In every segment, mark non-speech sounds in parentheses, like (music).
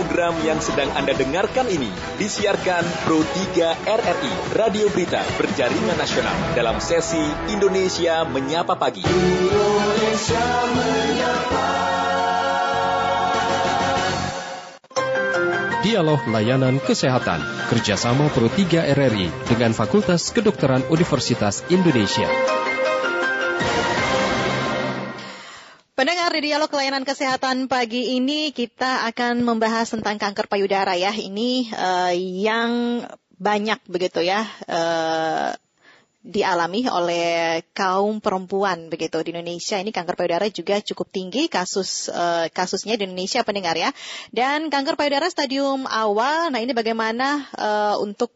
Program yang sedang Anda dengarkan ini disiarkan Pro 3 RRI, Radio Berita Berjaringan Nasional dalam sesi Indonesia Menyapa Pagi. Indonesia Menyapa. Dialog Layanan Kesehatan kerjasama Pro 3 RRI dengan Fakultas Kedokteran Universitas Indonesia. Pendengar di dialog layanan kesehatan pagi ini kita akan membahas tentang kanker payudara ya. Ini uh, yang banyak begitu ya uh, dialami oleh kaum perempuan begitu di Indonesia. Ini kanker payudara juga cukup tinggi kasus uh, kasusnya di Indonesia pendengar ya. Dan kanker payudara stadium awal. Nah ini bagaimana uh, untuk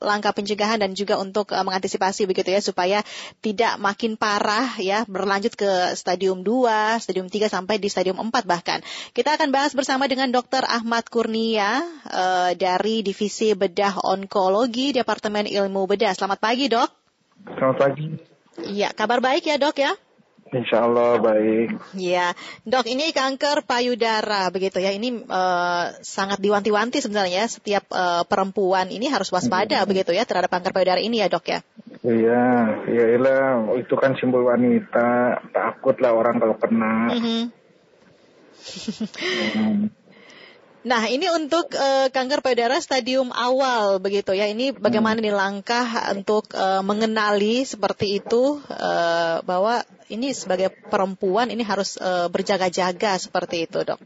langkah pencegahan dan juga untuk uh, mengantisipasi begitu ya supaya tidak makin parah ya berlanjut ke stadium 2, stadium 3 sampai di stadium 4 bahkan. Kita akan bahas bersama dengan Dr. Ahmad Kurnia uh, dari Divisi Bedah Onkologi Departemen Ilmu Bedah. Selamat pagi, Dok. Selamat pagi. Iya, kabar baik ya, Dok ya? Insya Allah baik. Ya, dok ini kanker payudara begitu ya. Ini uh, sangat diwanti-wanti sebenarnya setiap uh, perempuan ini harus waspada hmm. begitu ya terhadap kanker payudara ini ya dok ya. Iya, iya iyalah itu kan simbol wanita takut lah orang kalau kena. Mm -hmm. hmm. Nah, ini untuk uh, kanker payudara stadium awal begitu ya. Ini bagaimana hmm. nih langkah untuk uh, mengenali seperti itu uh, bahwa ini sebagai perempuan ini harus uh, berjaga-jaga seperti itu, Dok.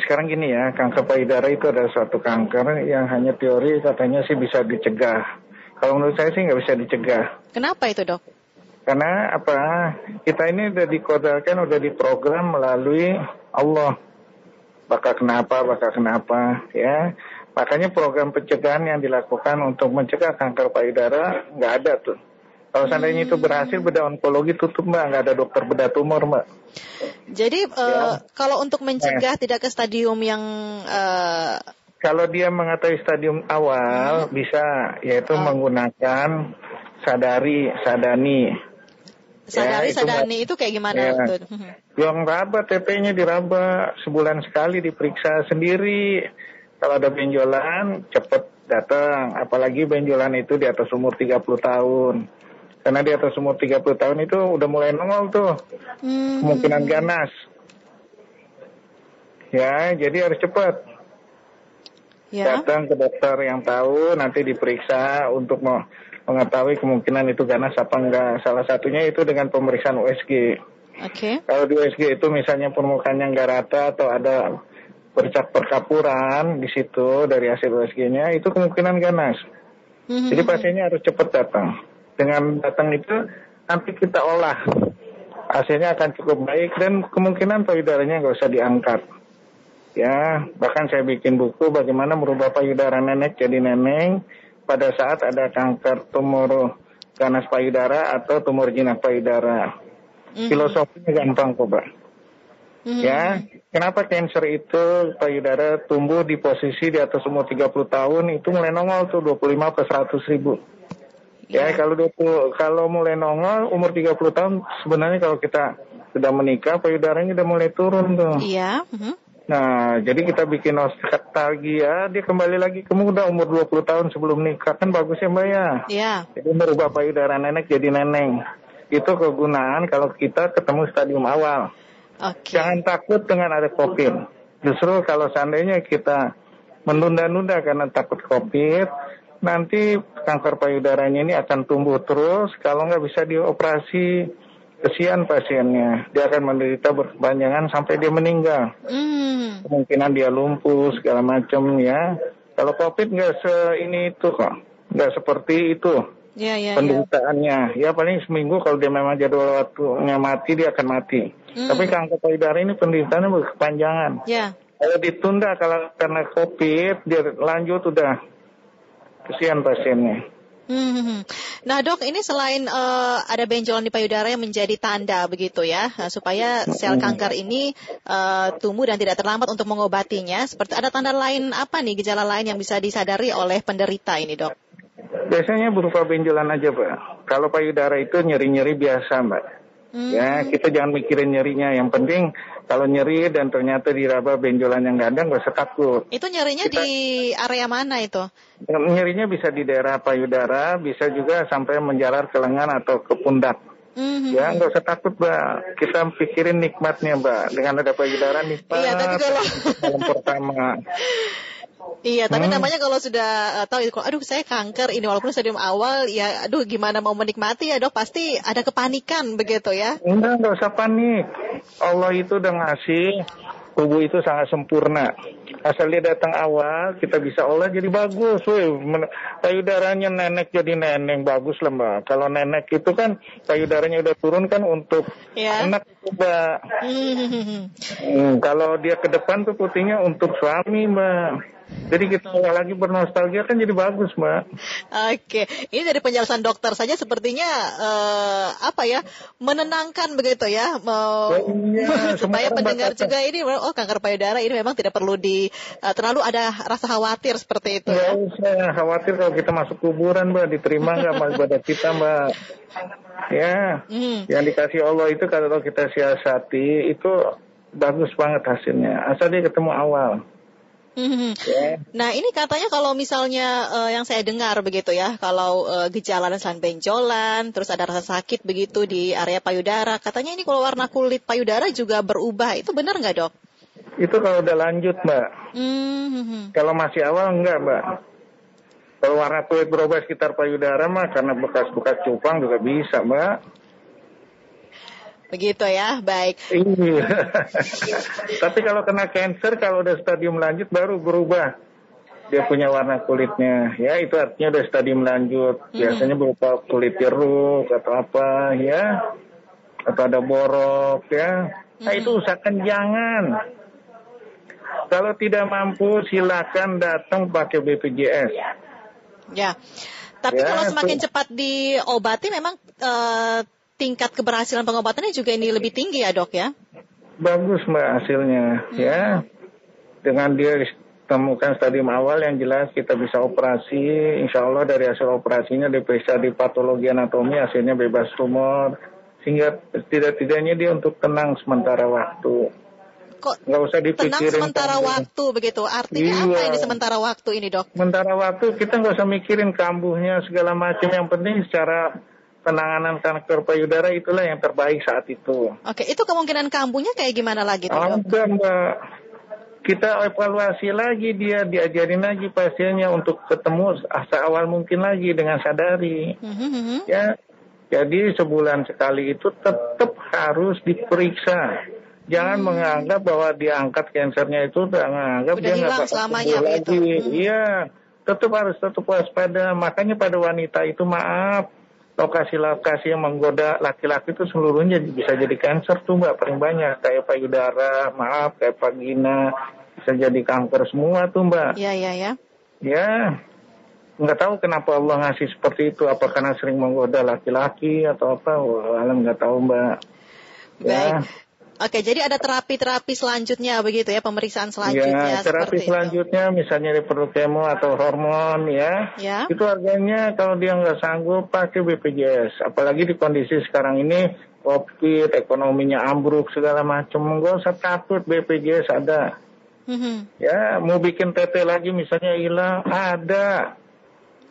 Sekarang gini ya, kanker payudara itu adalah suatu kanker yang hanya teori katanya sih bisa dicegah. Kalau menurut saya sih nggak bisa dicegah. Kenapa itu, Dok? Karena apa? Kita ini udah dikodarkan, udah diprogram melalui Allah bakal kenapa, bakal kenapa, ya. Makanya program pencegahan yang dilakukan untuk mencegah kanker payudara nggak ada tuh. Kalau seandainya itu berhasil bedah onkologi tutup mbak, nggak ada dokter bedah tumor mbak. Jadi ya. uh, kalau untuk mencegah nah. tidak ke stadium yang uh... kalau dia mengetahui stadium awal hmm. bisa, yaitu oh. menggunakan sadari, sadani, Sadari ya, sadani itu, itu kayak gimana ya. tuh? Yang raba TP-nya diraba sebulan sekali diperiksa sendiri. Kalau ada benjolan cepet datang. Apalagi benjolan itu di atas umur 30 tahun. Karena di atas umur 30 tahun itu udah mulai nongol tuh. Hmm. Kemungkinan ganas. Ya, jadi harus cepat. Ya. Datang ke dokter yang tahu, nanti diperiksa untuk mau mengetahui kemungkinan itu ganas apa enggak. Salah satunya itu dengan pemeriksaan USG. Oke. Okay. Kalau di USG itu misalnya permukaannya enggak rata atau ada bercak perkapuran di situ dari hasil USG-nya itu kemungkinan ganas. Mm-hmm. Jadi pasiennya harus cepat datang. Dengan datang itu nanti kita olah. Hasilnya akan cukup baik dan kemungkinan payudaranya nggak usah diangkat. Ya, bahkan saya bikin buku bagaimana merubah payudara nenek jadi neneng pada saat ada kanker tumor ganas payudara atau tumor jinak payudara. Mm-hmm. Filosofinya gampang kok, Pak. Mm-hmm. Ya, kenapa cancer itu payudara tumbuh di posisi di atas umur 30 tahun itu mulai nongol tuh 25 ke 100 ribu. Yeah. Ya, kalau 20, kalau mulai nongol umur 30 tahun sebenarnya kalau kita sudah menikah payudaranya udah mulai turun tuh. Iya. Yeah. Mm-hmm. Nah, jadi kita bikin nostalgia, dia kembali lagi ke muda umur 20 tahun sebelum nikah. Kan bagus ya Mbak ya? Iya. Jadi merubah payudara nenek jadi neneng. Itu kegunaan kalau kita ketemu stadium awal. Okay. Jangan takut dengan ada COVID. Justru kalau seandainya kita menunda-nunda karena takut COVID, nanti kanker payudaranya ini akan tumbuh terus. Kalau nggak bisa dioperasi, kesian pasiennya. Dia akan menderita berkepanjangan sampai dia meninggal. Mm. Kemungkinan dia lumpuh segala macam ya. Kalau COVID nggak se ini itu kok, nggak seperti itu. Ya, ya, penderitaannya. Ya. ya paling seminggu kalau dia memang jadwal waktunya mati dia akan mati. Mm. Tapi kanker payudara ini penderitaannya berkepanjangan. Ya. Kalau ditunda kalau karena COVID dia lanjut udah kesian pasiennya. Hmm. Nah dok, ini selain uh, ada benjolan di payudara yang menjadi tanda begitu ya, nah, supaya sel kanker ini uh, tumbuh dan tidak terlambat untuk mengobatinya. Seperti ada tanda lain apa nih gejala lain yang bisa disadari oleh penderita ini dok? Biasanya berupa benjolan aja pak. Kalau payudara itu nyeri-nyeri biasa mbak. Hmm. Ya kita jangan mikirin nyerinya. Yang penting kalau nyeri dan ternyata diraba benjolan yang ganda nggak usah takut. Itu nyerinya Kita, di area mana itu? Nyerinya bisa di daerah payudara, bisa juga sampai menjalar ke lengan atau ke pundak. Mm-hmm. Ya nggak usah takut mbak, kita pikirin nikmatnya mbak dengan ada payudara nikmat. Iya tapi kalau pertama. (laughs) Iya, tapi hmm. namanya kalau sudah uh, tahu itu, aduh saya kanker ini walaupun stadium awal, ya aduh gimana mau menikmati ya dok, pasti ada kepanikan begitu ya? Enggak, enggak usah panik. Allah itu udah ngasih tubuh itu sangat sempurna. Asal dia datang awal, kita bisa olah jadi bagus. Woi, payudaranya nenek jadi nenek bagus lah mbak. Kalau nenek itu kan payudaranya udah turun kan untuk ya. anak itu mbak. Hmm. hmm, kalau dia ke depan tuh putihnya untuk suami mbak. Jadi kita lagi bernostalgia kan jadi bagus, Mbak. Oke, ini dari penjelasan dokter saja sepertinya uh, apa ya menenangkan begitu ya, mau oh, iya, (laughs) supaya pendengar juga ini oh kanker payudara ini memang tidak perlu di uh, terlalu ada rasa khawatir seperti itu ya. usah khawatir kalau kita masuk kuburan, Mbak, diterima nggak sama ibadah kita, Mbak. (laughs) Ya, hmm. yang dikasih Allah itu kalau kita siasati itu bagus banget hasilnya. Asal dia ketemu awal. Hmm. Yeah. Nah ini katanya kalau misalnya uh, yang saya dengar begitu ya, kalau uh, gejala dan selain benjolan, terus ada rasa sakit begitu di area payudara, katanya ini kalau warna kulit payudara juga berubah, itu benar nggak dok? Itu kalau udah lanjut mbak. Mm-hmm. Kalau masih awal enggak mbak. Kalau warna kulit berubah sekitar payudara mah karena bekas-bekas cupang juga bisa mbak. Begitu ya, baik. Iya. (laughs) Tapi kalau kena cancer, kalau udah stadium lanjut baru berubah. Dia punya warna kulitnya, ya itu artinya udah stadium lanjut. Biasanya berupa kulit jeruk atau apa, ya, atau ada borok, ya. Nah itu usahakan jangan. Kalau tidak mampu, silakan datang pakai BPJS. Ya. Tapi ya, kalau semakin itu. cepat diobati memang uh, tingkat keberhasilan pengobatannya juga ini lebih tinggi ya dok ya? Bagus mbak hasilnya hmm. ya. Dengan dia temukan stadium awal yang jelas kita bisa operasi. Insya Allah dari hasil operasinya diperiksa di patologi anatomi hasilnya bebas tumor. Sehingga tidak-tidaknya dia untuk tenang sementara waktu. Kok nggak usah dipikirin tenang sementara kambuh. waktu begitu artinya iya. apa ini sementara waktu ini dok? Sementara waktu kita nggak usah mikirin kambuhnya segala macam yang penting secara penanganan kanker payudara itulah yang terbaik saat itu. Oke, itu kemungkinan kambuhnya kayak gimana lagi tuh? Enggak, Mbak. Kita evaluasi lagi dia, diajarin lagi pasiennya untuk ketemu awal mungkin lagi dengan sadari. Mm-hmm. Ya, jadi sebulan sekali itu tetap harus diperiksa. Jangan hmm. menganggap bahwa dia angkat kansernya itu udah menganggap dia nggak selamanya lagi. Hmm. Iya, tetap harus tetap waspada. Makanya pada wanita itu maaf, lokasi-lokasi yang menggoda laki-laki itu seluruhnya bisa jadi kanker tuh mbak paling banyak. Kayak payudara maaf kayak vagina bisa jadi kanker semua tuh mbak. Iya iya ya ya nggak tahu kenapa Allah ngasih seperti itu. Apa karena sering menggoda laki-laki atau apa? Wah, alam nggak tahu mbak. Ya. Oke, jadi ada terapi-terapi selanjutnya begitu ya, pemeriksaan selanjutnya. Ya, terapi selanjutnya itu. misalnya perlu kemo atau hormon ya. ya. Itu harganya kalau dia nggak sanggup pakai BPJS. Apalagi di kondisi sekarang ini COVID, ekonominya ambruk segala macam. Nggak usah takut BPJS ada. Mm-hmm. Ya, mau bikin TT lagi misalnya hilang ada.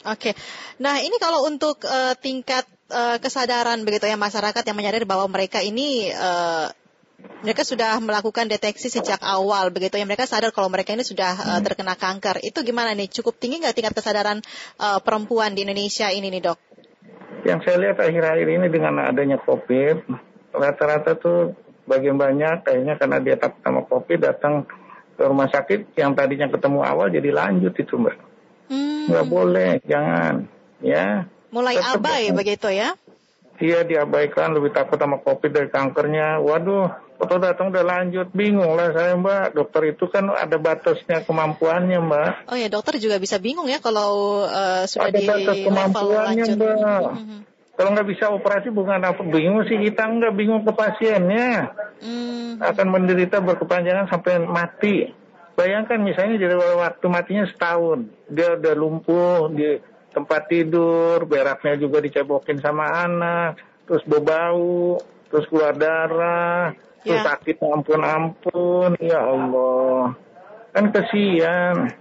Oke, nah ini kalau untuk uh, tingkat uh, kesadaran begitu ya masyarakat yang menyadari bahwa mereka ini uh, mereka sudah melakukan deteksi sejak awal begitu ya. Mereka sadar kalau mereka ini sudah uh, terkena kanker. Itu gimana nih? Cukup tinggi nggak tingkat kesadaran uh, perempuan di Indonesia ini nih dok? Yang saya lihat akhir-akhir ini dengan adanya COVID rata-rata tuh bagian banyak kayaknya karena dia takut sama COVID datang ke rumah sakit yang tadinya ketemu awal jadi lanjut itu mbak. Hmm. nggak boleh jangan ya. Mulai Tetap abai begitu ya? Iya diabaikan lebih takut sama covid dari kankernya. Waduh, atau datang udah lanjut, bingung lah saya mbak. Dokter itu kan ada batasnya kemampuannya mbak. Oh ya dokter juga bisa bingung ya kalau uh, sudah ada di batas kemampuannya mbak. Mm-hmm. Kalau nggak bisa operasi bukan apa bingung sih kita nggak bingung ke pasiennya. Mm-hmm. Akan menderita berkepanjangan sampai mati. Bayangkan misalnya jadi waktu matinya setahun, dia udah lumpuh, dia tempat tidur, beraknya juga dicebokin sama anak, terus berbau, terus keluar darah, Ya. sakit ampun-ampun, ya Allah. Kan kesian.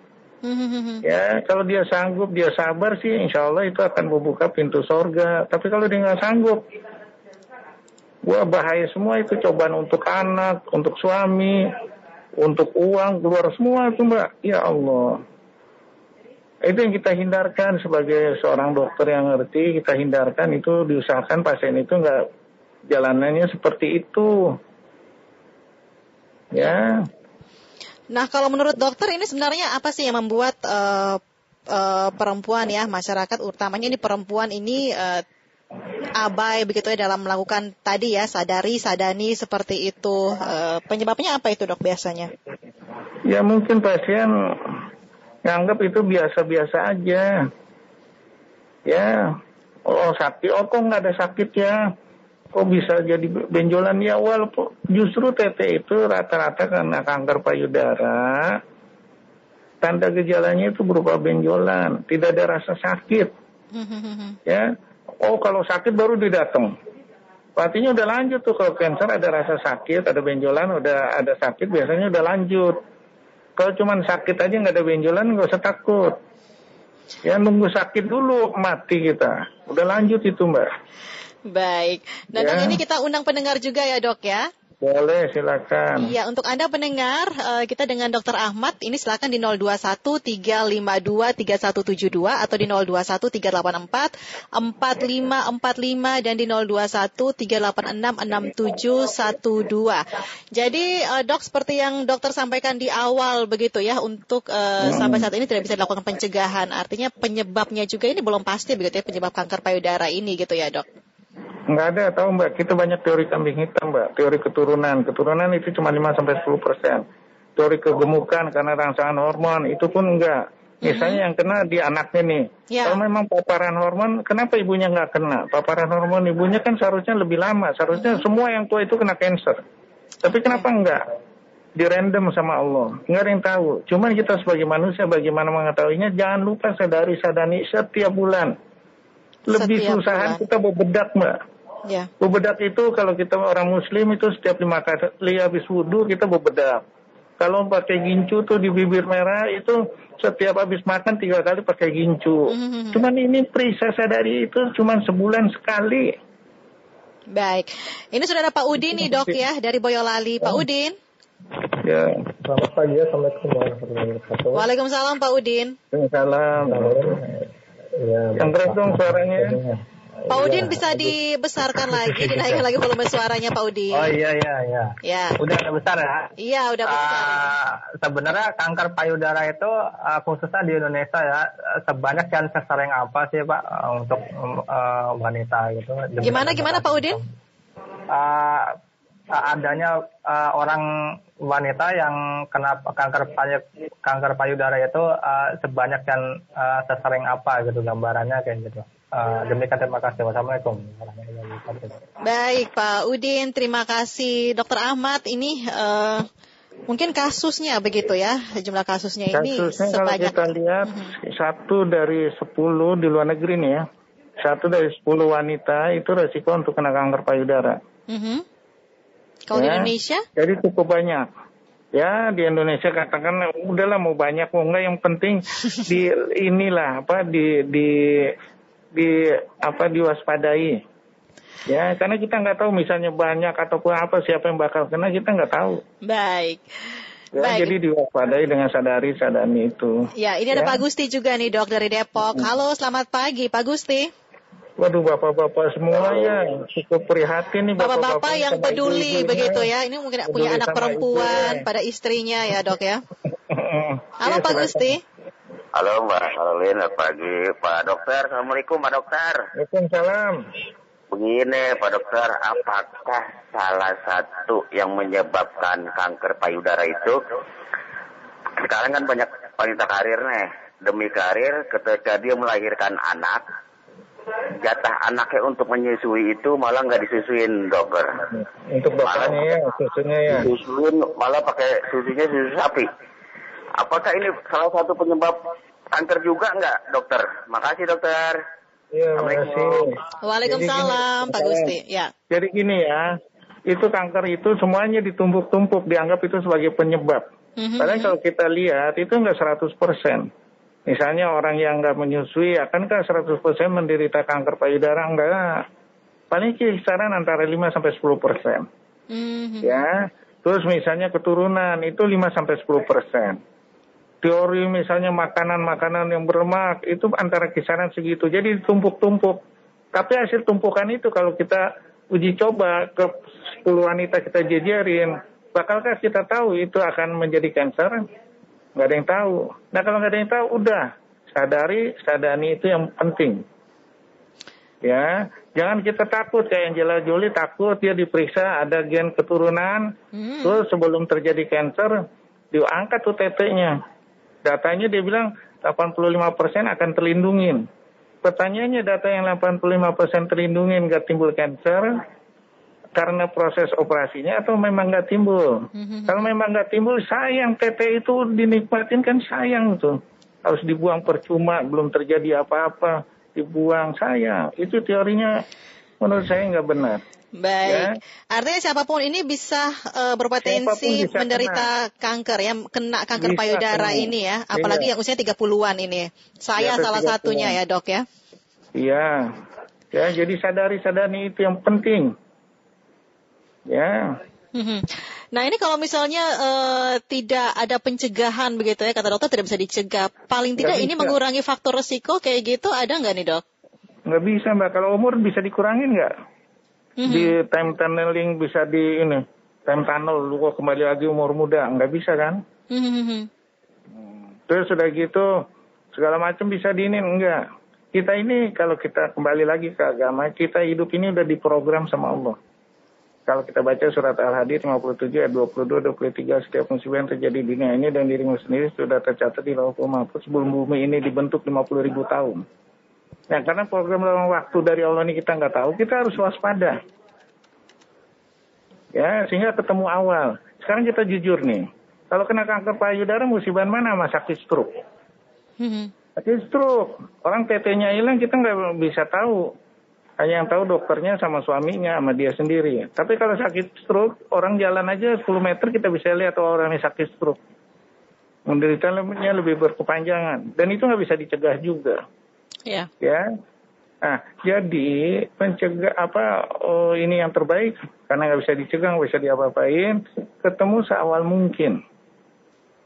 (laughs) ya, kalau dia sanggup, dia sabar sih, insya Allah itu akan membuka pintu sorga. Tapi kalau dia nggak sanggup, Wah bahaya semua itu cobaan untuk anak, untuk suami, untuk uang, keluar semua itu mbak. Ya Allah. Itu yang kita hindarkan sebagai seorang dokter yang ngerti, kita hindarkan itu diusahakan pasien itu nggak jalanannya seperti itu. Ya. Nah kalau menurut dokter ini sebenarnya apa sih yang membuat uh, uh, perempuan ya masyarakat utamanya ini perempuan ini uh, abai begitu ya dalam melakukan tadi ya sadari sadani seperti itu e, penyebabnya apa itu dok biasanya? Ya mungkin pasien nganggap itu biasa-biasa aja. Ya, oh sakit, oh kok nggak ada sakit ya? Kok bisa jadi benjolan ya? Walaupun justru TT itu rata-rata karena kanker payudara, tanda gejalanya itu berupa benjolan, tidak ada rasa sakit. (laughs) ya, Oh kalau sakit baru didatang. Artinya udah lanjut tuh kalau cancer ada rasa sakit, ada benjolan, udah ada sakit biasanya udah lanjut. Kalau cuma sakit aja nggak ada benjolan nggak usah takut. Ya nunggu sakit dulu mati kita. Udah lanjut itu mbak. Baik. Dan ya. ini kita undang pendengar juga ya dok ya. Boleh, silakan. Iya, untuk Anda pendengar, uh, kita dengan Dr. Ahmad, ini silakan di 0213523172 atau di 021384 4545 dan di 0213866712. Jadi, uh, dok, seperti yang dokter sampaikan di awal begitu ya, untuk uh, hmm. sampai saat ini tidak bisa dilakukan pencegahan. Artinya penyebabnya juga ini belum pasti begitu ya, penyebab kanker payudara ini gitu ya, dok. Enggak ada, tahu Mbak, kita banyak teori kambing hitam Mbak, teori keturunan. Keturunan itu cuma 5 sampai 10 persen. Teori kegemukan karena rangsangan hormon itu pun enggak. Misalnya yang kena di anaknya nih. Yeah. Kalau memang paparan hormon, kenapa ibunya nggak kena? Paparan hormon ibunya kan seharusnya lebih lama. Seharusnya mm-hmm. semua yang tua itu kena cancer. Tapi kenapa enggak? Di random sama Allah. Enggak ada yang tahu. Cuman kita sebagai manusia bagaimana mengetahuinya? Jangan lupa sadari sadani setiap bulan. Lebih setiap susahan bulan. kita bebedak mbak. Ya. Bebedak itu kalau kita orang muslim itu setiap lima kali habis wudhu kita bebedak. Kalau pakai gincu tuh di bibir merah itu setiap habis makan tiga kali pakai gincu. Mm-hmm. Cuman ini perisa sadari itu cuman sebulan sekali. Baik. Ini sudah ada Pak Udin nih dok ya dari Boyolali. Pak Udin. Ya, selamat pagi ya. Assalamualaikum warahmatullahi wabarakatuh. Waalaikumsalam Pak Udin. Waalaikumsalam. Ya, Yang keras dong suaranya. Pak Udin bisa dibesarkan (laughs) lagi, dinaikkan lagi volume suaranya Pak Udin. Oh iya iya iya. Ya. Udah ada besar ya? Iya udah besar. Uh, sebenarnya kanker payudara itu uh, khususnya di Indonesia ya sebanyak yang sesering apa sih Pak untuk uh, wanita gitu? Gimana gimana Pak Udin? Uh, adanya uh, orang wanita yang kena kanker payu kanker payudara itu uh, sebanyak yang uh, sesering apa gitu gambarannya kayak gitu. Uh, demikian terima kasih. Wassalamualaikum. Baik Pak Udin, terima kasih Dokter Ahmad. Ini uh, mungkin kasusnya begitu ya, jumlah kasusnya ini kasusnya sebanyak. Kalau kita lihat -huh. satu dari sepuluh di luar negeri nih ya, satu dari sepuluh wanita itu resiko untuk kena kanker payudara. Uh -huh. Kalau ya, di Indonesia? Jadi cukup banyak. Ya di Indonesia katakan udahlah mau banyak mau enggak yang penting di (laughs) inilah apa di di di apa diwaspadai. Ya, karena kita nggak tahu misalnya banyak ataupun apa siapa yang bakal kena kita nggak tahu. Baik. Ya, Baik. Jadi diwaspadai dengan sadari sadani itu. Ya, ini ada ya. Pak Gusti juga nih dok dari Depok. Halo, selamat pagi Pak Gusti. Waduh bapak-bapak semua ya cukup prihatin nih bapak-bapak yang peduli ibu begitu ya. Ini mungkin punya anak perempuan ibu. pada istrinya ya dok ya. (laughs) Halo ya, Pak Gusti. Halo Mbak Harlin, selamat pagi Pak Dokter. Assalamualaikum Pak Dokter. Waalaikumsalam. Begini Pak Dokter, apakah salah satu yang menyebabkan kanker payudara itu sekarang kan banyak wanita karir nih demi karir ketika dia melahirkan anak jatah anaknya untuk menyusui itu malah nggak disusuin dokter. Untuk bapaknya ya, susunya ya. Disusuin malah pakai susunya susu sapi. Apakah ini salah satu penyebab kanker juga enggak, dokter? Makasih, dokter. Iya, makasih. Waalaikumsalam, Pak Gusti. Ya. Jadi gini ya, itu kanker itu semuanya ditumpuk-tumpuk dianggap itu sebagai penyebab. Mm-hmm. Padahal kalau kita lihat itu enggak 100 persen. Misalnya orang yang nggak menyusui akankah 100% menderita kanker payudara? Enggak. Paling kisaran antara 5 sampai 10 persen. Mm-hmm. Ya. Terus misalnya keturunan itu 5 sampai 10 persen. Teori misalnya makanan-makanan yang berlemak itu antara kisaran segitu. Jadi ditumpuk-tumpuk. Tapi hasil tumpukan itu kalau kita uji coba ke 10 wanita kita jejerin, bakalkah kita tahu itu akan menjadi kanker? nggak ada yang tahu. Nah kalau nggak ada yang tahu, udah sadari, sadani itu yang penting. Ya, jangan kita takut kayak Angela Jolie takut dia diperiksa ada gen keturunan, hmm. terus sebelum terjadi kanker diangkat tuh tetenya. Datanya dia bilang 85% akan terlindungin. Pertanyaannya data yang 85% terlindungin nggak timbul kanker, karena proses operasinya atau memang nggak timbul. Mm-hmm. Kalau memang nggak timbul, sayang TT itu dinikmatin kan sayang tuh. Harus dibuang percuma, belum terjadi apa-apa, dibuang sayang. Itu teorinya menurut saya nggak benar. Baik, ya. artinya siapa pun ini bisa uh, berpotensi bisa menderita kena. kanker ya, kena kanker bisa payudara kena. ini ya, apalagi iya. yang usia 30-an ini. Saya salah satunya ya, Dok ya. Iya. Ya, jadi sadari-sadari itu yang penting. Ya. Mhm. Nah ini kalau misalnya uh, tidak ada pencegahan begitu ya kata dokter tidak bisa dicegah. Paling tidak ini mengurangi faktor resiko kayak gitu ada nggak nih dok? Nggak bisa mbak. Kalau umur bisa dikurangin nggak? Mm-hmm. Di time tunneling bisa di ini time tunnel lu kok kembali lagi umur muda nggak bisa kan? Mm-hmm. Terus sudah gitu segala macam bisa diinin enggak? Kita ini kalau kita kembali lagi ke agama kita hidup ini udah diprogram sama Allah kalau kita baca surat Al-Hadid 57 ayat 22 23 setiap musibah yang terjadi di dunia ini dan dirimu sendiri sudah tercatat di lauhul mahfuz sebelum bumi ini dibentuk 50 ribu tahun. Nah, karena program dalam waktu dari Allah ini kita nggak tahu, kita harus waspada. Ya, sehingga ketemu awal. Sekarang kita jujur nih. Kalau kena kanker payudara musibah mana? Mas sakit stroke. Hmm. Sakit stroke. Orang PT-nya hilang kita nggak bisa tahu hanya yang tahu dokternya sama suaminya sama dia sendiri. Tapi kalau sakit stroke, orang jalan aja 10 meter kita bisa lihat orang ini sakit stroke. Menderitanya lebih berkepanjangan. Dan itu nggak bisa dicegah juga. Iya. Ya. Nah, jadi pencegah apa oh, ini yang terbaik karena nggak bisa dicegah, nggak bisa diapa-apain, ketemu seawal mungkin.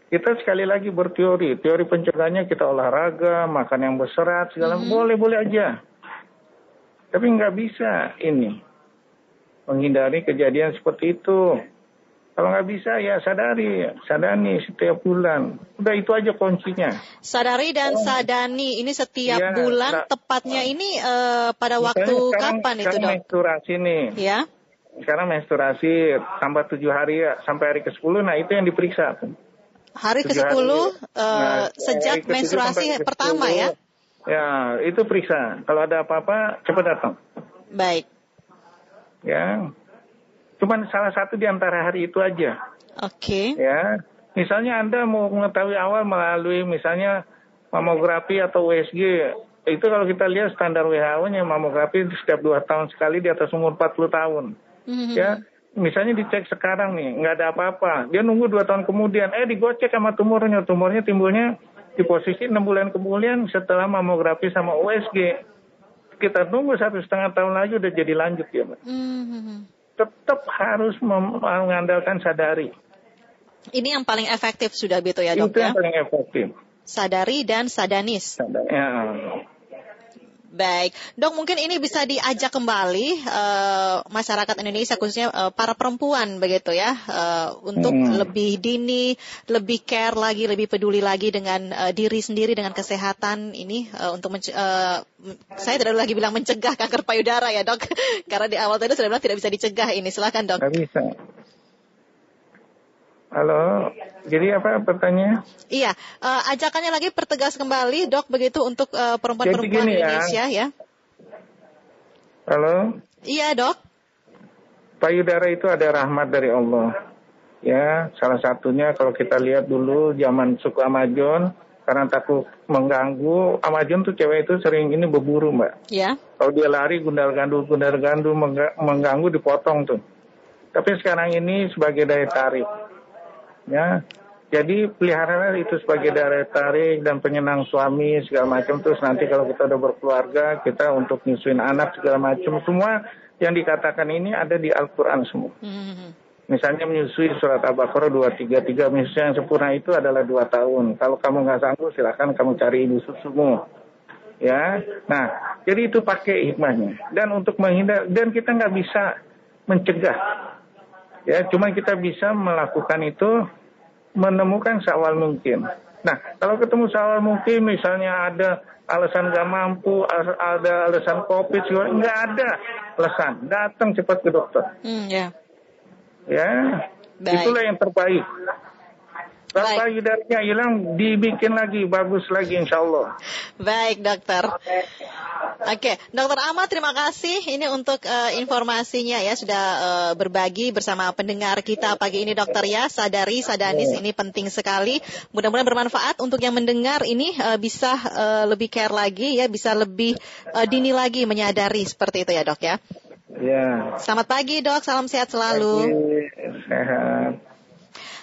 Kita sekali lagi berteori, teori pencegahannya kita olahraga, makan yang berserat, segala mm -hmm. boleh boleh aja. Tapi nggak bisa ini menghindari kejadian seperti itu. Kalau nggak bisa ya sadari, sadani setiap bulan. Udah itu aja kuncinya. Sadari dan oh. sadani ini setiap ya, bulan, tepatnya ini uh, pada waktu sekarang, kapan itu dok? menstruasi nih. Ya. Sekarang menstruasi tambah tujuh hari ya, sampai hari ke sepuluh, nah itu yang diperiksa. Hari ke sepuluh uh, sejak menstruasi pertama ya? Ya, itu periksa. Kalau ada apa-apa, cepat datang. Baik. Ya. Cuman salah satu di antara hari itu aja. Oke. Okay. Ya. Misalnya Anda mau mengetahui awal melalui misalnya mamografi atau USG. Itu kalau kita lihat standar WHO-nya mamografi setiap dua tahun sekali di atas umur 40 tahun. Mm-hmm. Ya, misalnya dicek sekarang nih, nggak ada apa-apa. Dia nunggu dua tahun kemudian, eh digocek sama tumornya. Tumornya timbulnya di posisi enam bulan kemudian setelah mamografi sama USG kita tunggu satu setengah tahun lagi udah jadi lanjut ya mbak. Mm-hmm. Tetap harus mengandalkan sadari. Ini yang paling efektif sudah betul ya dok Itu yang ya? paling efektif. Sadari dan sadanis. Sadari, ya. Baik, dok mungkin ini bisa diajak kembali uh, masyarakat Indonesia khususnya uh, para perempuan begitu ya uh, untuk hmm. lebih dini, lebih care lagi, lebih peduli lagi dengan uh, diri sendiri dengan kesehatan ini uh, untuk uh, saya tidak lagi bilang mencegah kanker payudara ya dok, (laughs) karena di awal tadi sudah bilang tidak bisa dicegah ini. Silakan dok. Tidak bisa. Halo, jadi apa pertanyaannya? Iya, uh, ajakannya lagi pertegas kembali dok begitu untuk uh, perempuan-perempuan ya. Indonesia ya. Halo. Iya dok. Payudara itu ada rahmat dari Allah. Ya, salah satunya kalau kita lihat dulu zaman suku Amazon karena takut mengganggu Amazon tuh cewek itu sering ini berburu mbak. Ya. Kalau dia lari gundal gandu gundal gandu mengganggu dipotong tuh Tapi sekarang ini sebagai daya tarik. Ya, jadi pelihara itu sebagai daya tarik dan penyenang suami segala macam. Terus nanti kalau kita udah berkeluarga, kita untuk nyusuin anak segala macam. Semua yang dikatakan ini ada di Al-Quran semua. Hmm. Misalnya menyusui surat Al-Baqarah 233, misalnya yang sempurna itu adalah dua tahun. Kalau kamu nggak sanggup, silahkan kamu cari ibu susumu ya. Nah, jadi itu pakai hikmahnya. Dan untuk menghindar dan kita nggak bisa mencegah Ya, cuma kita bisa melakukan itu menemukan seawal mungkin. Nah, kalau ketemu seawal mungkin, misalnya ada alasan nggak mampu, ada alasan covid, nggak ada alasan. Datang cepat ke dokter. Hmm, ya. Ya, Baik. itulah yang terbaik. Baik. payudaranya hilang, dibikin lagi, bagus lagi insya Allah. Baik dokter. Oke, dokter Ahmad terima kasih ini untuk uh, informasinya ya sudah uh, berbagi bersama pendengar kita pagi ini dokter ya. Sadari, sadanis ini penting sekali. Mudah-mudahan bermanfaat untuk yang mendengar ini uh, bisa uh, lebih care lagi ya, bisa lebih uh, dini lagi menyadari seperti itu ya dok ya. Ya. Selamat pagi dok, salam sehat selalu. Pagi, sehat.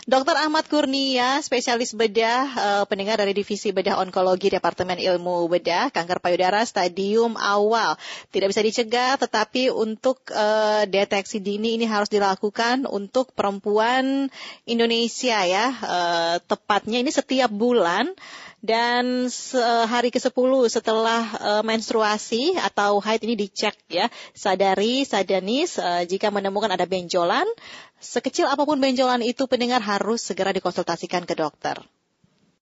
Dr. Ahmad Kurnia, spesialis bedah, uh, pendengar dari Divisi Bedah Onkologi Departemen Ilmu Bedah, kanker payudara stadium awal. Tidak bisa dicegah, tetapi untuk uh, deteksi dini ini harus dilakukan untuk perempuan Indonesia ya. Uh, tepatnya ini setiap bulan dan hari ke-10 setelah menstruasi atau haid ini dicek ya. Sadari, sadanis jika menemukan ada benjolan, sekecil apa pun benjolan itu pendengar harus segera dikonsultasikan ke dokter.